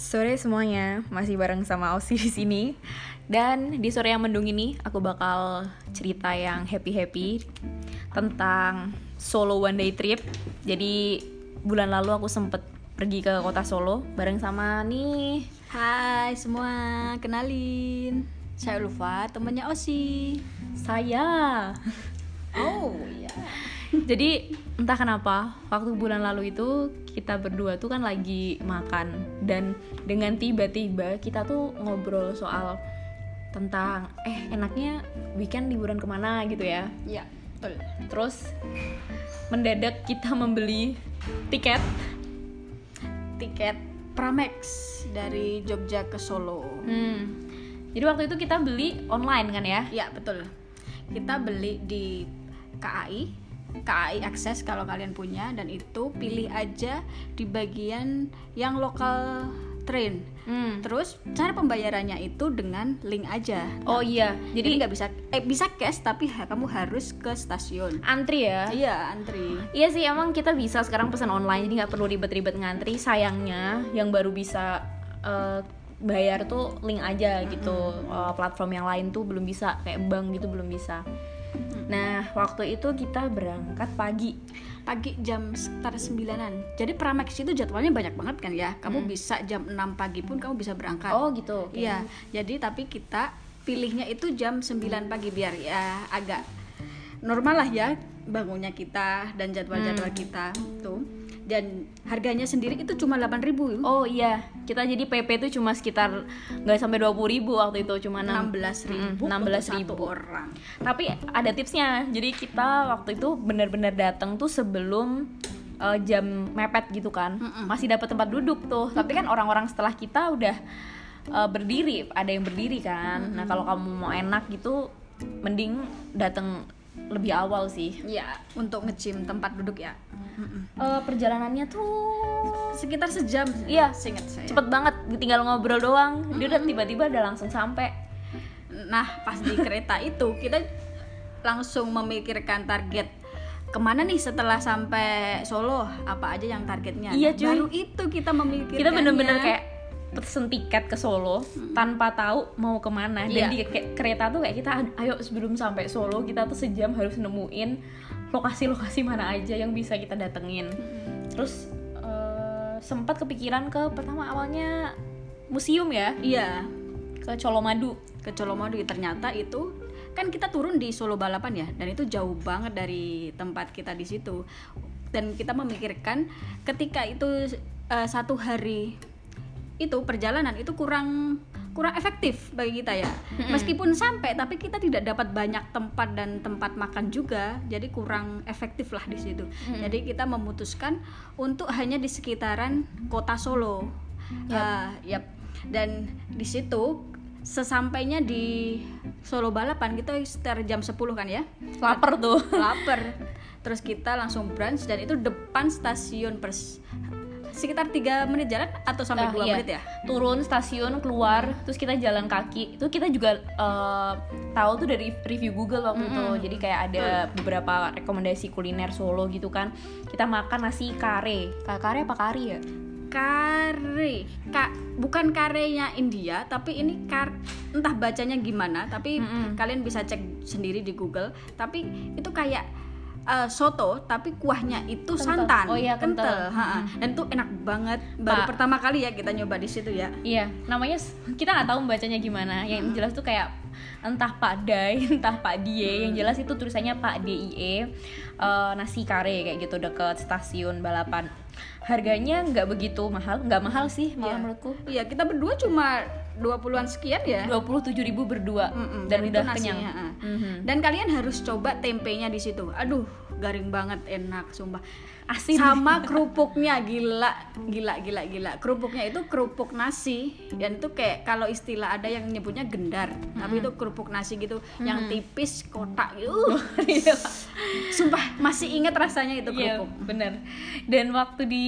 Sore semuanya, masih bareng sama Ausi di sini. Dan di sore yang mendung ini aku bakal cerita yang happy-happy tentang solo one day trip. Jadi bulan lalu aku sempet pergi ke kota Solo bareng sama nih Hai semua, kenalin Saya Ulfa, temannya Osi saya. Oh iya Jadi entah kenapa waktu bulan lalu itu kita berdua tuh kan lagi makan dan dengan tiba-tiba kita tuh ngobrol soal tentang eh enaknya weekend liburan ke mana gitu ya. Iya, betul Terus mendadak kita membeli tiket. Tiket Pramex dari Jogja ke Solo Hmm. Jadi waktu itu kita beli online kan ya? Iya, betul Kita beli di KAI KAI Akses kalau kalian punya Dan itu pilih aja di bagian yang lokal train Hmm. Terus cara pembayarannya itu dengan link aja Oh iya, Jadi nggak bisa eh bisa cash tapi ha- kamu harus ke stasiun. antri ya? Iya antri. Iya sih emang kita bisa sekarang pesan online jadi nggak perlu ribet-ribet ngantri. Sayangnya yang baru bisa eh, bayar tuh link aja gitu. Eh, platform yang lain tuh belum bisa kayak bank gitu belum bisa. Nah waktu itu kita berangkat pagi. Pagi jam sekitar sembilanan. Jadi Pramex itu jadwalnya banyak banget kan ya. Kamu bisa jam 6 pagi pun kamu bisa berangkat. Oh gitu. Iya. Jadi tapi kita pilihnya itu jam 9 pagi biar ya agak normal lah ya bangunnya kita dan jadwal-jadwal kita tuh. Dan harganya sendiri itu cuma 8.000 Oh iya, kita jadi PP tuh cuma sekitar nggak sampai 20.000 ribu waktu itu cuma enam- 16.000 Mm, 16.000. untuk satu orang. Tapi ada tipsnya. Jadi kita waktu itu benar-benar datang tuh sebelum uh, jam mepet gitu kan. Masih dapat tempat duduk tuh. Tapi kan orang-orang setelah kita udah uh, berdiri, ada yang berdiri kan. Nah, kalau kamu mau enak gitu mending datang lebih awal sih. Iya, untuk ngecim tempat duduk ya. Uh, perjalanannya tuh Sekitar sejam. Iya. seingat saya. cepet banget, tinggal ngobrol doang. Dia udah tiba-tiba udah langsung sampai. Nah, pas di kereta itu kita langsung memikirkan target ke mana nih setelah sampai Solo apa aja yang targetnya. Iya, cuy. Baru itu kita memikirkan. kita bener-bener kayak pesen tiket ke Solo tanpa tahu mau ke mana. Dan Iya. di ke- kereta tuh kayak kita ayo sebelum sampai Solo kita tuh sejam harus nemuin lokasi-lokasi mana aja yang bisa kita datengin. Terus eh, sempat kepikiran ke pertama awalnya museum ya. Iya, ke Colomadu. Ke Colomadu ternyata itu kan kita turun di Solo Balapan ya dan itu jauh banget dari tempat kita di situ. Dan kita memikirkan ketika itu eh, satu hari itu perjalanan itu kurang kurang efektif bagi kita ya. Meskipun sampai tapi kita tidak dapat banyak tempat dan tempat makan juga jadi kurang efektif lah di situ. Jadi kita memutuskan untuk hanya di sekitaran kota Solo. Ah, yap. dan di situ sesampainya di Solo balapan kita sekitar jam 10 kan ya? Lapar tuh. Lapar terus kita langsung brunch dan itu depan stasiun pers sekitar tiga menit jalan atau sampai Ah, dua iya. menit ya? Turun stasiun keluar terus kita jalan kaki. Itu kita juga eh, tahu tuh dari review Google waktu itu. Jadi kayak ada beberapa rekomendasi kuliner Solo gitu kan. Kita makan nasi kare. Ka- kare apa kari ya? Kare. Kak bukan karenya India tapi ini kar entah bacanya gimana tapi kalian bisa cek sendiri di Google. Tapi itu kayak eh, soto tapi kuahnya itu Kental. santan. Oh iya, kental. ha-ha. dan itu enak banget. Baru Pak. pertama kali ya kita nyoba di situ ya. Iya namanya kita nggak tahu bacanya gimana. Yang jelas tuh kayak entah Pak Dai entah Pak Die yang jelas itu tulisannya Pak DIE eh, nasi kare kayak gitu deket stasiun balapan. Harganya nggak begitu mahal nggak mahal sih malah Iya. menurutku. Iya kita berdua cuma 20-an sekian ya? 27.000 ribu berdua. Mm-mm, dan itu udah nasinya, kenyang. ha. Mhm. dan kalian harus coba tempenya di situ. Aduh garing banget enak sumpah. Asin. sama kerupuknya gila gila gila gila. Kerupuknya itu kerupuk nasi. Dan itu kayak kalau istilah ada yang nyebutnya gendar. Tapi itu kerupuk nasi gitu. Yang tipis kotak. Gitu sumpah masih inget rasanya itu Iya, kerupuk. bener. Dan waktu di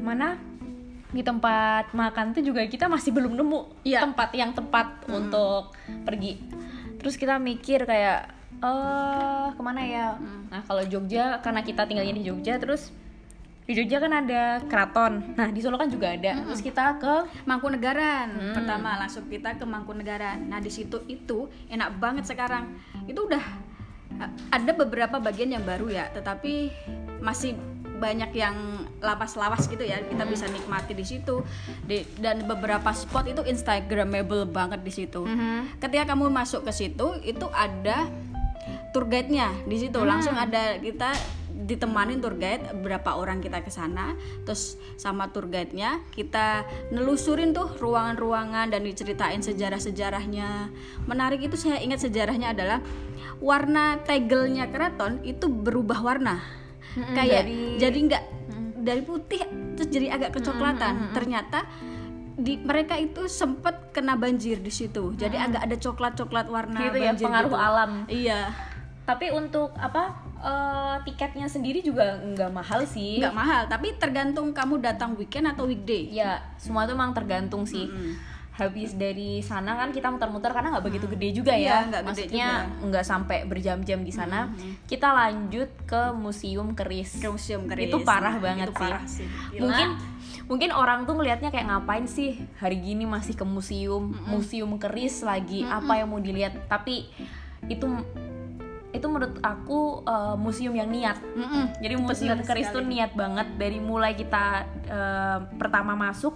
mana di tempat makan tuh juga kita masih belum nemu Iya. tempat yang tepat untuk pergi. Terus kita mikir kayak eh ke mana ya? Nah kalau Jogja karena kita tinggalnya di Jogja terus di Jogja kan ada keraton nah di Solo kan juga ada terus kita ke Mangkunegaran Hmm. pertama langsung kita ke Mangkunegaran nah di situ itu enak banget sekarang itu udah uh, ada beberapa bagian yang baru ya tetapi masih banyak yang lawas-lawas gitu ya kita bisa nikmati di situ. Di- dan beberapa spot itu instagramable banget di situ. Ketika kamu masuk ke situ itu ada tour guide-nya di situ. Langsung ada kita ditemanin tour guide berapa orang kita ke sana. Terus sama tour guide-nya kita nelusurin tuh ruangan-ruangan dan diceritain sejarah-sejarahnya. Menarik itu saya ingat sejarahnya adalah warna tegelnya keraton itu berubah warna kayak dari- jadi nggak dari putih terus jadi agak kecoklatan. Ternyata di mereka itu sempet kena banjir di situ. Jadi agak ada coklat-coklat warna gitu ya banjir pengaruh gitu. alam. Iya. Tapi untuk apa eh, tiketnya sendiri juga nggak mahal sih. Nggak mahal tapi tergantung kamu datang weekend atau weekday. Ya semua itu emang tergantung sih habis dari sana kan kita muter-muter karena nggak begitu gede juga Iya, ya. nggak gede maksudnya nggak sampai berjam-jam di sana. Mm-hmm. kita lanjut ke museum keris. Ke museum keris. Itu parah Nah, banget itu sih. parah sih. Gila. mungkin mungkin orang tuh ngelihatnya kayak ngapain sih hari gini masih ke museum? Museum keris lagi. Apa yang mau dilihat? Tapi itu itu menurut aku eh, museum yang niat. Mm-mm. jadi museum keris tuh niat banget dari mulai kita eh, pertama masuk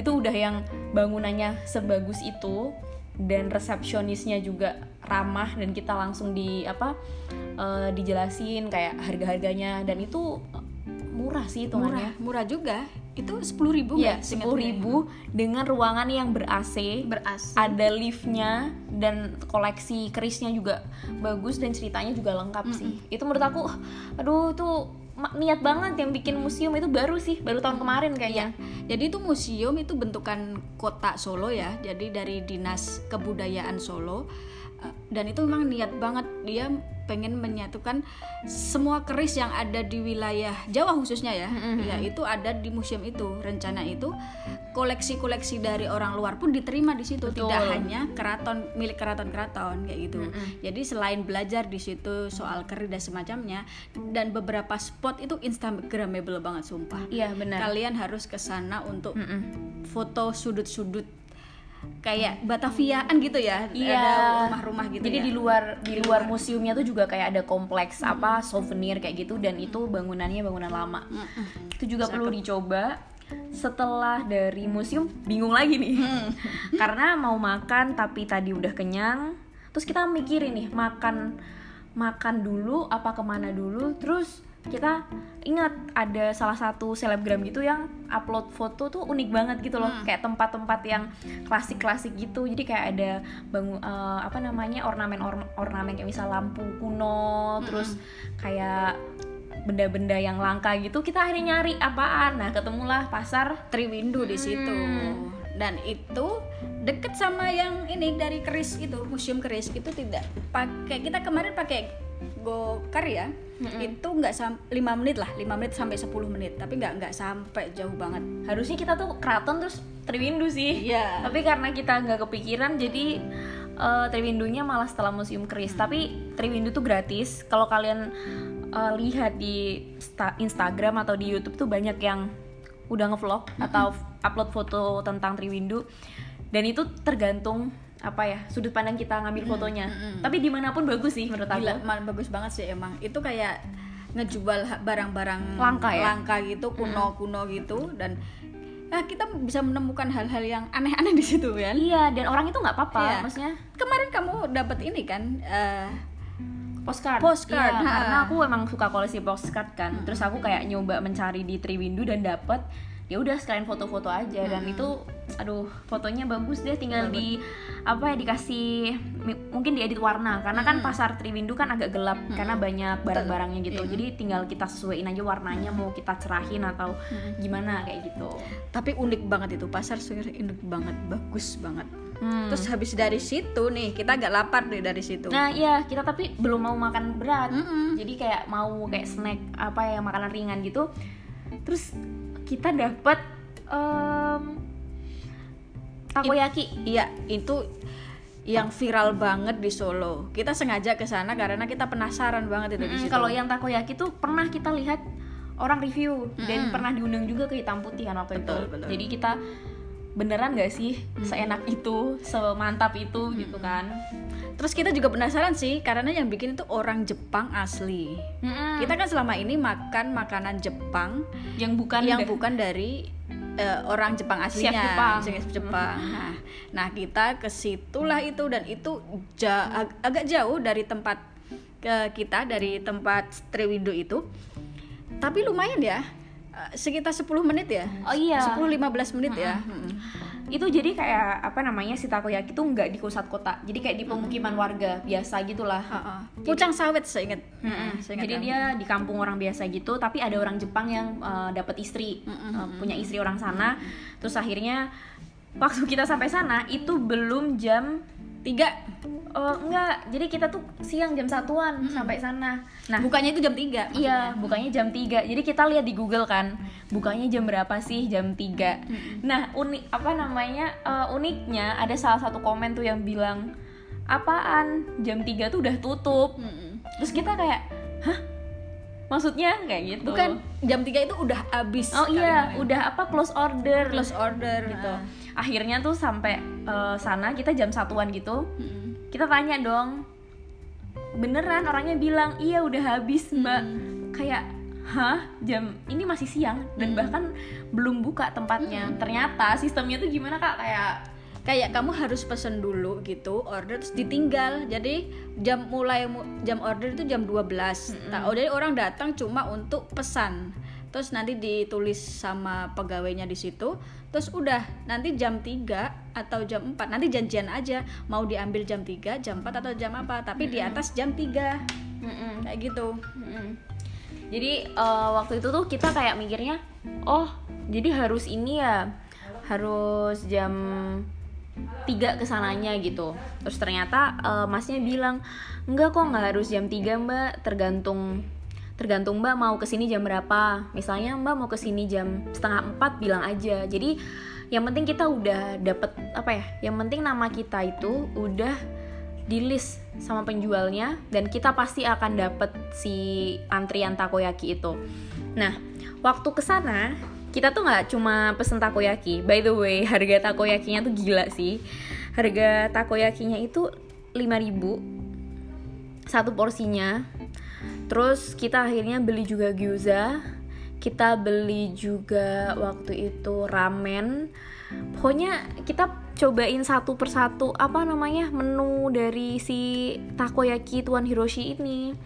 itu udah yang bangunannya sebagus itu dan resepsionisnya juga ramah dan kita langsung di apa eh, dijelasin kayak harga-harganya dan itu murah sih hitungannya. murah murah juga itu sepuluh ribu Iya, sepuluh ribu dengan ruangan yang ber AC, beras ada liftnya dan koleksi kerisnya juga bagus dan ceritanya juga lengkap sih. Itu menurut aku, aduh itu ma- niat banget yang bikin museum itu baru sih, baru tahun kemarin kayaknya. jadi itu museum itu bentukan kota Solo ya. Jadi dari dinas kebudayaan Solo dan itu memang niat banget. Dia pengen menyatukan semua keris yang ada di wilayah Jawa khususnya ya. Ya itu ada di museum itu rencana itu. Koleksi-koleksi dari orang luar pun diterima di situ. Betul. tidak hanya keraton milik keraton-keraton kayak gitu. Jadi selain belajar di situ soal keris dan semacamnya dan beberapa spot itu instagramable banget sumpah. Iya benar. kalian harus ke sana untuk Mm-mm. foto sudut-sudut kayak Bataviaan gitu ya Iya. ada rumah-rumah gitu Jadi ya di luar di luar museumnya tuh juga kayak ada kompleks apa souvenir kayak gitu dan itu bangunannya bangunan lama. Mm-mm. Itu juga perlu dicoba. Setelah dari museum bingung lagi nih. Karena mau makan tapi tadi udah kenyang. Terus kita mikirin nih makan makan dulu apa ke mana dulu. Terus kita ingat ada salah satu selebgram gitu yang upload foto tuh unik banget gitu loh. Kayak tempat-tempat yang klasik-klasik gitu. Jadi kayak ada bangun eh, apa namanya ornamen orn- ornamen kayak misal lampu kuno terus kayak benda-benda yang langka gitu kita akhirnya nyari apaan. Nah ketemulah pasar Triwindu di situ. Dan itu deket sama yang ini dari keris itu museum keris. Itu tidak pakai kita kemarin pakai gokar ya itu nggak sam 5 menit lah 5 menit sampai 10 menit. Tapi nggak nggak sampai jauh banget. Harusnya kita tuh keraton terus Triwindu sih. Iya. tapi karena kita nggak kepikiran jadi eh, Triwindunya malah setelah museum keris tapi Triwindu tuh gratis. Kalau kalian eh, lihat di sta- Instagram atau di YouTube tuh banyak yang udah ngevlog atau f- upload foto tentang Triwindu dan itu tergantung apa ya sudut pandang kita ngambil fotonya tapi di mana pun bagus sih menurut aku Gila, ma- bagus banget sih emang. Itu kayak ngejual barang-barang Langka ya? langka gitu, kuno-kuno gitu dan ya, kita bisa menemukan hal-hal yang aneh-aneh di situ kan. iya dan orang itu nggak apa-apa Iya. maksudnya Kemarin kamu dapat ini kan eh, postcard. Postcard, Iya, ha. karena aku emang suka koleksi postcard kan. Terus aku kayak nyoba mencari di Triwindu dan dapet ya udah sekalian foto-foto aja. Dan itu aduh fotonya bagus deh tinggal di apa ya dikasih mungkin diedit warna. Karena kan pasar Triwindu kan agak gelap karena banyak barang-barangnya gitu. Jadi tinggal kita sesuaiin aja warnanya mau kita cerahin atau gimana kayak gitu. Tapi unik banget itu pasar unik banget, bagus banget. Hmm. Terus habis dari situ nih kita agak lapar deh dari situ. Nah iya kita tapi belum mau makan berat. Mm-mm. Jadi kayak mau kayak snack apa ya makanan ringan gitu. Terus kita dapat em, takoyaki Iya, itu yang viral banget di Solo. Kita sengaja ke sana karena kita penasaran banget itu di Mm, situ. Kalau yang takoyaki tuh pernah kita lihat orang review dan pernah diundang juga ke hitam putih kan waktu Betul, itu betul. jadi kita beneran gak sih seenak itu semantap itu gitu kan Terus kita juga penasaran sih karena yang bikin itu orang Jepang asli. Mm-mm. Kita kan selama ini makan makanan Jepang yang bukan yang da- bukan dari eh, orang Jepang aslinya, Chef Jepang. chef Jepang. Nah, nah kita ke situlah itu dan itu ja- ag- agak jauh dari tempat ke kita dari tempat Triwindo itu. Tapi lumayan ya. Eh, Sekitar 10 menit ya. Oh iya. 10-15 menit ya. Mm-mm. itu jadi kayak apa namanya si takoyaki tuh nggak di pusat kota jadi kayak di pemukiman warga biasa gitulah Ha-ha. Pucang sawit seingat. Mm-mm. Seingat Jadi kami. dia di kampung orang biasa gitu, tapi ada orang Jepang yang uh, dapat istri, uh, punya istri orang sana. Terus akhirnya waktu kita sampai sana itu belum jam tiga oh enggak, jadi kita tuh siang jam satuan sampai sana. Nah, bukanya itu jam 3 Iya, bukanya jam 3. Jadi kita lihat di Google kan, bukanya jam berapa sih? Jam 3. Nah, unik apa namanya? eh, uniknya ada salah satu komen tuh yang bilang, "Apaan? Jam 3 tuh udah tutup." Terus kita kayak, "Hah? Maksudnya kayak gitu." bukan jam 3 itu udah habis Oh iya, udah apa close order. close order gitu. gitu Akhirnya tuh sampai eh, sana kita jam satuan gitu. Kita tanya dong. Beneran orangnya bilang, "Iya, udah habis, Mbak." Kayak Hah, jam ini masih siang dan bahkan belum buka tempatnya. Ternyata sistemnya tuh gimana kak? Kayak kayak kamu harus pesen dulu gitu order terus ditinggal. Jadi jam mulai mu- jam order itu jam 12 Nah, oh, jadi orang datang cuma untuk pesan. Terus nanti ditulis sama pegawainya di situ. Terus udah nanti jam 3 atau jam 4 nanti janjian aja. Mau diambil jam 3 jam 4 atau jam apa tapi di atas jam 3 mm-mm. kayak gitu. Mm-mm. Jadi eh, waktu itu tuh kita kayak mikirnya, oh jadi harus ini ya, harus jam 3 ke sananya gitu. Terus ternyata eh, masnya bilang, enggak kok nggak harus jam 3 mbak, tergantung tergantung mbak mau ke sini jam berapa. Misalnya mbak mau ke sini jam setengah 4 bilang aja. Jadi yang penting kita udah dapet apa ya? Yang penting nama kita itu udah di list sama penjualnya dan kita pasti akan dapet si antrian takoyaki itu. Nah, waktu ke sana kita tuh nggak cuma pesen takoyaki. By the way, harga takoyakinya tuh gila sih. Harga takoyakinya itu 5000 satu porsinya. Terus kita akhirnya beli juga gyoza. Kita beli juga waktu itu ramen. Pokoknya kita cobain satu persatu apa namanya menu dari si takoyaki Tuan Hiroshi ini.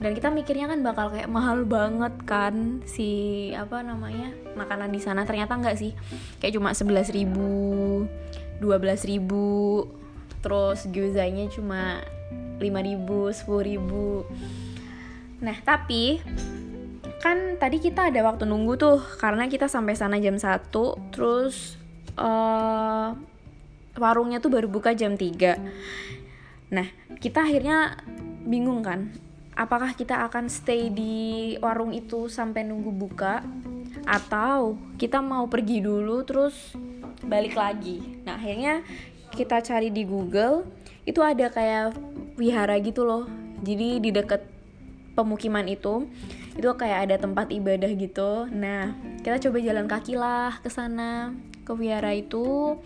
Dan kita mikirnya kan bakal kayak mahal banget kan si apa namanya makanan di sana. Ternyata enggak sih. Kayak cuma 11.000 ribu, 12.000 ribu, terus gyozanya cuma 5.000 ribu, 10.000 ribu. Nah tapi kan tadi kita ada waktu nunggu tuh. Karena kita sampai sana jam 1 terus eh warungnya tuh baru buka jam 3 nah kita akhirnya bingung kan apakah kita akan stay di warung itu sampai nunggu buka atau kita mau pergi dulu terus balik lagi nah akhirnya kita cari di Google itu ada kayak wihara gitu loh jadi di deket pemukiman itu itu kayak ada tempat ibadah gitu. Nah, kita coba jalan kaki lah ke sana ke wihara itu.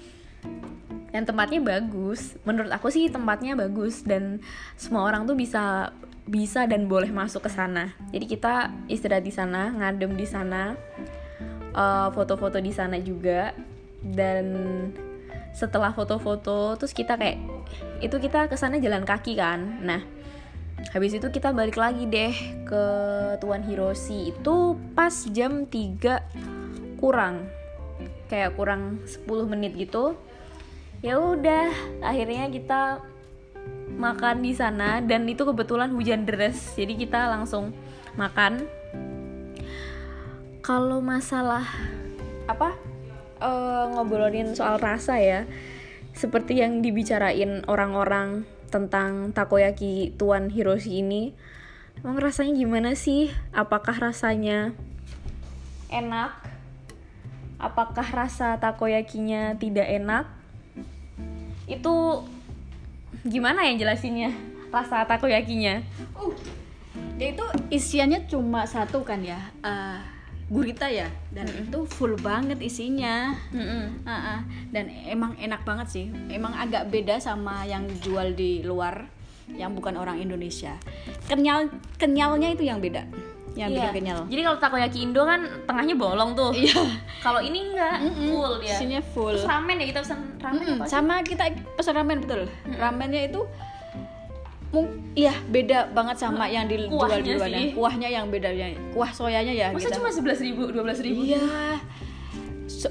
Dan tempatnya bagus. Menurut aku sih tempatnya bagus dan semua orang tuh bisa bisa dan boleh masuk ke sana. Jadi kita istirahat di sana, ngadem di sana, eh, foto-foto di sana juga. Dan setelah foto-foto, terus kita kayak itu kita ke sana jalan kaki kan. Nah, Habis itu kita balik lagi deh ke Tuan Hiroshi itu pas jam 3 kurang. Kayak kurang 10 menit gitu. Ya udah, akhirnya kita makan di sana dan itu kebetulan hujan deras. Jadi kita langsung makan. Kalau masalah apa? eh, ngobrolin soal rasa ya. Seperti yang dibicarain orang-orang tentang takoyaki Tuan Hiroshi ini emang rasanya gimana sih apakah rasanya enak apakah rasa takoyakinya tidak enak itu gimana ya jelasinnya? Rasa takoyakinya? Dia itu isiannya cuma satu kan ya eh, gurita ya. Dan itu full banget isinya. Mm-mm. Ah, ah. dan emang enak banget sih. Emang agak beda sama yang jual di luar yang bukan orang Indonesia. Kenyal kenyalnya itu yang beda yang Iya. bikin kenyal Jadi kalau takoyaki Indo kan tengahnya bolong tuh. iya Kalau ini enggak, full dia. isinya full Terus ramen ya kita pesan ramen Mm-mm, apa? sama kita pesan ramen betul ramennya itu iya beda banget sama yang dijual di luar sih. kuahnya yang beda yang kuah soyanya ya Masa kita cuma sebelas ribu, dua belas ribu? iya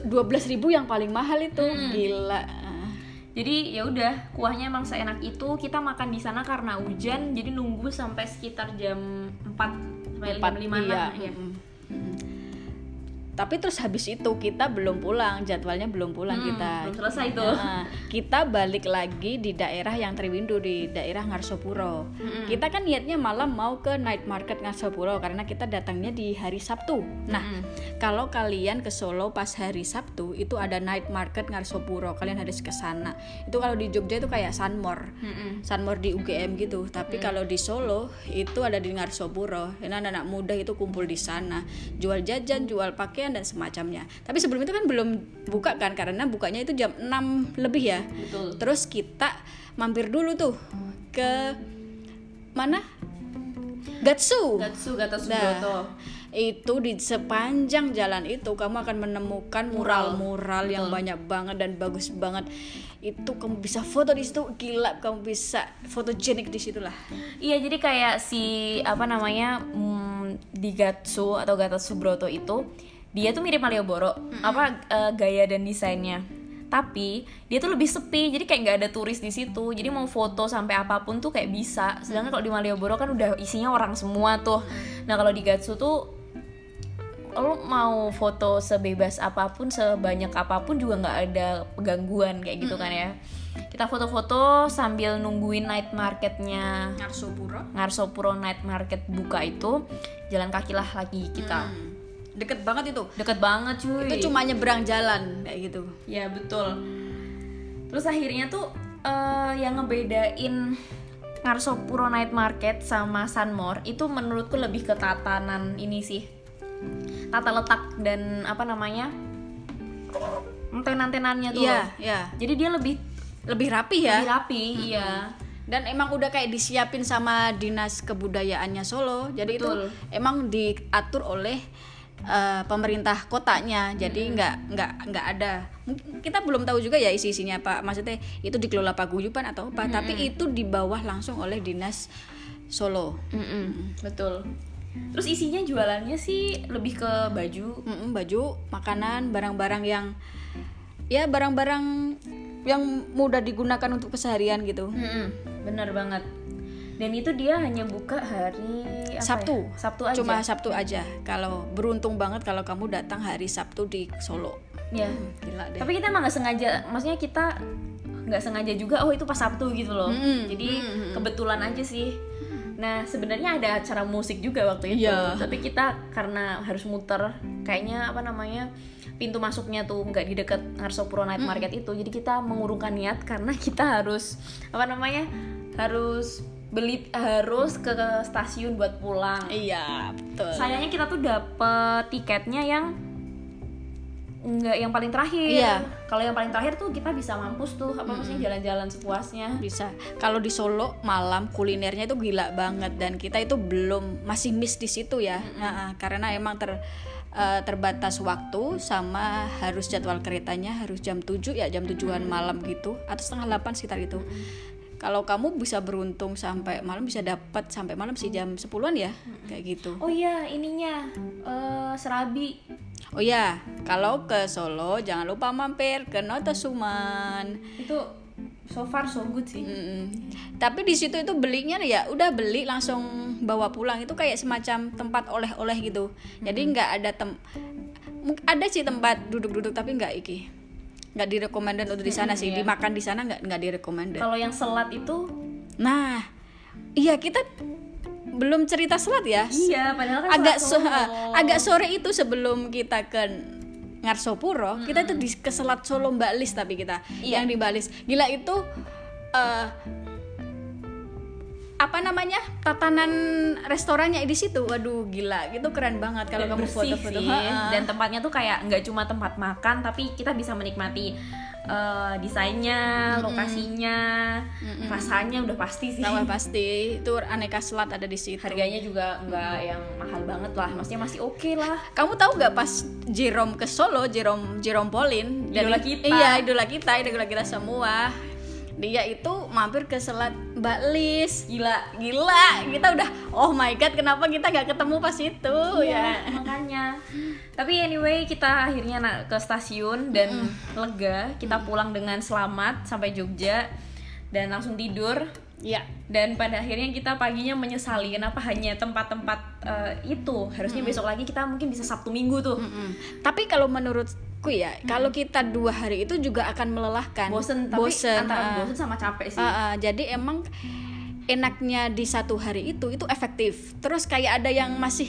dua belas ribu yang paling mahal itu gila Jadi ya udah kuahnya emang seenak itu. Kita makan di sana karena hujan, jadi nunggu sampai sekitar jam 4 sampai Empat, 5 iya. ya. Mm. Tapi terus habis itu kita belum pulang jadwalnya belum pulang Hmm, kita belum selesai tuh. Nah, kita balik lagi di daerah yang Triwindu di daerah Ngarsopuro. Mm-mm. Kita kan niatnya malam mau ke night market Ngarsopuro karena kita datangnya di hari Sabtu. Nah, Mm-mm. kalau kalian ke Solo pas hari Sabtu itu ada night market Ngarsopuro, kalian harus ke sana. Itu kalau di Jogja itu kayak Sunmore. Mm-mm. Sunmore di UGM gitu. Tapi kalau di Solo itu ada di Ngarsopuro. Ini anak-anak muda itu kumpul di sana, jual jajan, jual pakaian dan semacamnya. Tapi sebelum itu kan belum buka kan karena bukanya itu jam 6 lebih ya. Betul. Terus kita mampir dulu tuh ke mana? Gatsu. Gatsu Gata Nah, itu di sepanjang jalan itu kamu akan menemukan mural-mural yang banyak banget dan bagus banget. Itu kamu bisa foto di situ gila, kamu bisa fotogenik di situ lah. Iya, jadi kayak si apa namanya mm, di Gatsu atau Gata Subroto itu dia tuh mirip Malioboro, apa eh, gaya dan desainnya. Tapi dia tuh lebih sepi, jadi kayak nggak ada turis di situ. Jadi mau foto sampai apa pun tuh kayak bisa. Sedangkan kalau di Malioboro kan udah isinya orang semua tuh. Nah kalau di Gatsu tuh lo mau foto sebebas apa pun, sebanyak apa pun juga nggak ada gangguan kayak gitu kan ya. Kita foto-foto sambil nungguin night marketnya Ngarsopuro. Ngarsopuro Night Market buka itu jalan kaki lah lagi kita Deket banget itu. deket banget cuy Itu cuma nyebrang jalan kayak gitu. ya betul terus akhirnya tuh eh, yang ngebedain Ngarsopuro Night Market sama Sunmore itu menurutku lebih ke tatanan ini sih tata letak dan apa namanya tenan-tenannya tuh Iya, loh. iya. jadi dia lebih Lebih rapi ya. lebih rapi iya Dan emang udah kayak disiapin sama dinas kebudayaannya Solo. Jadi Betul. itu emang diatur oleh eh, pemerintah kotanya. Jadi nggak nggak nggak ada. Kita belum tahu juga ya isi isinya Pak. Maksudnya itu dikelola paguyuban atau apa. Tapi itu di bawah langsung oleh dinas Solo. Mm-mm, betul terus isinya jualannya sih lebih ke baju Mm-mm, baju, makanan, barang-barang yang ya barang-barang yang mudah digunakan untuk keseharian gitu. Mm-mm, bener banget dan itu dia hanya buka hari apa Sabtu. ya? Sabtu aja Cuma Sabtu aja. Kalau beruntung banget kalau kamu datang hari Sabtu di Solo. ya Gila deh. tapi kita emang nggak sengaja maksudnya kita nggak sengaja juga oh itu pas Sabtu gitu loh Mm-mm, jadi kebetulan aja sih nah sebenarnya ada acara musik juga waktu itu Iya. tapi kita karena harus muter kayaknya apa namanya pintu masuknya tuh nggak di dekat Ngarsopuro Night Market itu jadi kita mengurungkan niat karena kita harus apa namanya harus beli harus ke stasiun buat pulang Iya, betul. sayangnya kita tuh dapet tiketnya yang nggak yang paling terakhir. Iya. Kalau yang paling terakhir tuh kita bisa mampus tuh apa maksudnya jalan-jalan sepuasnya. bisa. Kalau di Solo malam kulinernya itu gila banget dan kita itu belum masih miss di situ ya. Nah, karena emang ter eh, terbatas waktu sama harus jadwal keretanya harus jam 7 ya jam tujuan malam gitu atau setengah 8 sekitar itu. Kalau kamu bisa beruntung sampai malam bisa dapat sampai malam sih jam 10-an ya kayak gitu. Oh iya ininya eh, serabi. Oh ya, kalau ke Solo jangan lupa mampir ke Notosuman. Itu so far so good sih. Mm-mm. Tapi di situ itu belinya ya udah beli langsung bawa pulang itu kayak semacam tempat oleh-oleh gitu. Jadi nggak ada tem ada sih tempat duduk-duduk tapi nggak iki nggak direkomended untuk di sana sih dimakan di sana nggak nggak direkomended. Kalau yang selat itu Nah iya kita belum cerita selat ya. iya padahal kan agak so- agak sore itu sebelum kita ke Ngarsopuro kita itu di ke Selat Solo Mbak Lis tapi kita Iya. yang di Balis gila itu eh, apa namanya tatanan restorannya di situ. Waduh gila. Itu keren banget kalau Dan kamu foto-foto. dan tempatnya tuh kayak nggak cuma tempat makan tapi kita bisa menikmati eh, desainnya lokasinya rasanya udah pasti sih. Tahu pasti. Itu aneka selat ada di situ. Harganya juga nggak yang mahal banget lah. Maksudnya masih oke lah. Kamu tahu nggak pas Jerome ke Solo Jerome Jerome Pauline Idola kita. iya idola kita idola kita semua dia itu mampir ke selat Mbak Lis gila gila kita udah oh my god kenapa kita nggak ketemu pas itu Iya, ya makanya. Tapi anyway, kita akhirnya ke stasiun dan lega. Kita pulang dengan selamat sampai Jogja dan langsung tidur. ya Dan pada akhirnya kita paginya menyesali kenapa hanya tempat-tempat eh, itu. Harusnya besok lagi kita mungkin bisa Sabtu Minggu tuh. Mm-mm. tapi kalau menurutku ya kalau kita dua hari itu juga akan melelahkan Bosen, tapi bosen antara ah. bosen sama capek sih. Ah, ah, jadi emang enaknya di satu hari itu itu efektif terus kayak ada yang masih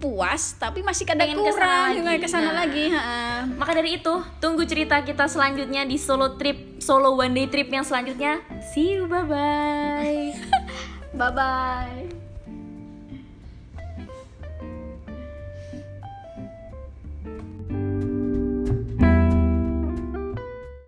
puas tapi masih ada Pengen ke sana kurang lagi. pengen ke sana Nah. lagi ha. Maka dari itu, tunggu cerita kita selanjutnya di solo trip, solo one day trip yang selanjutnya. See you, bye-bye. bye bye